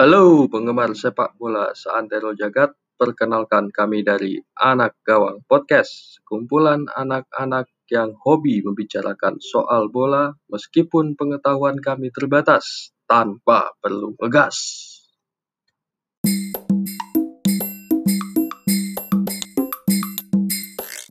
Halo penggemar sepak bola seantero jagat, perkenalkan kami dari Anak Gawang Podcast, kumpulan anak-anak yang hobi membicarakan soal bola meskipun pengetahuan kami terbatas, tanpa perlu ngegas.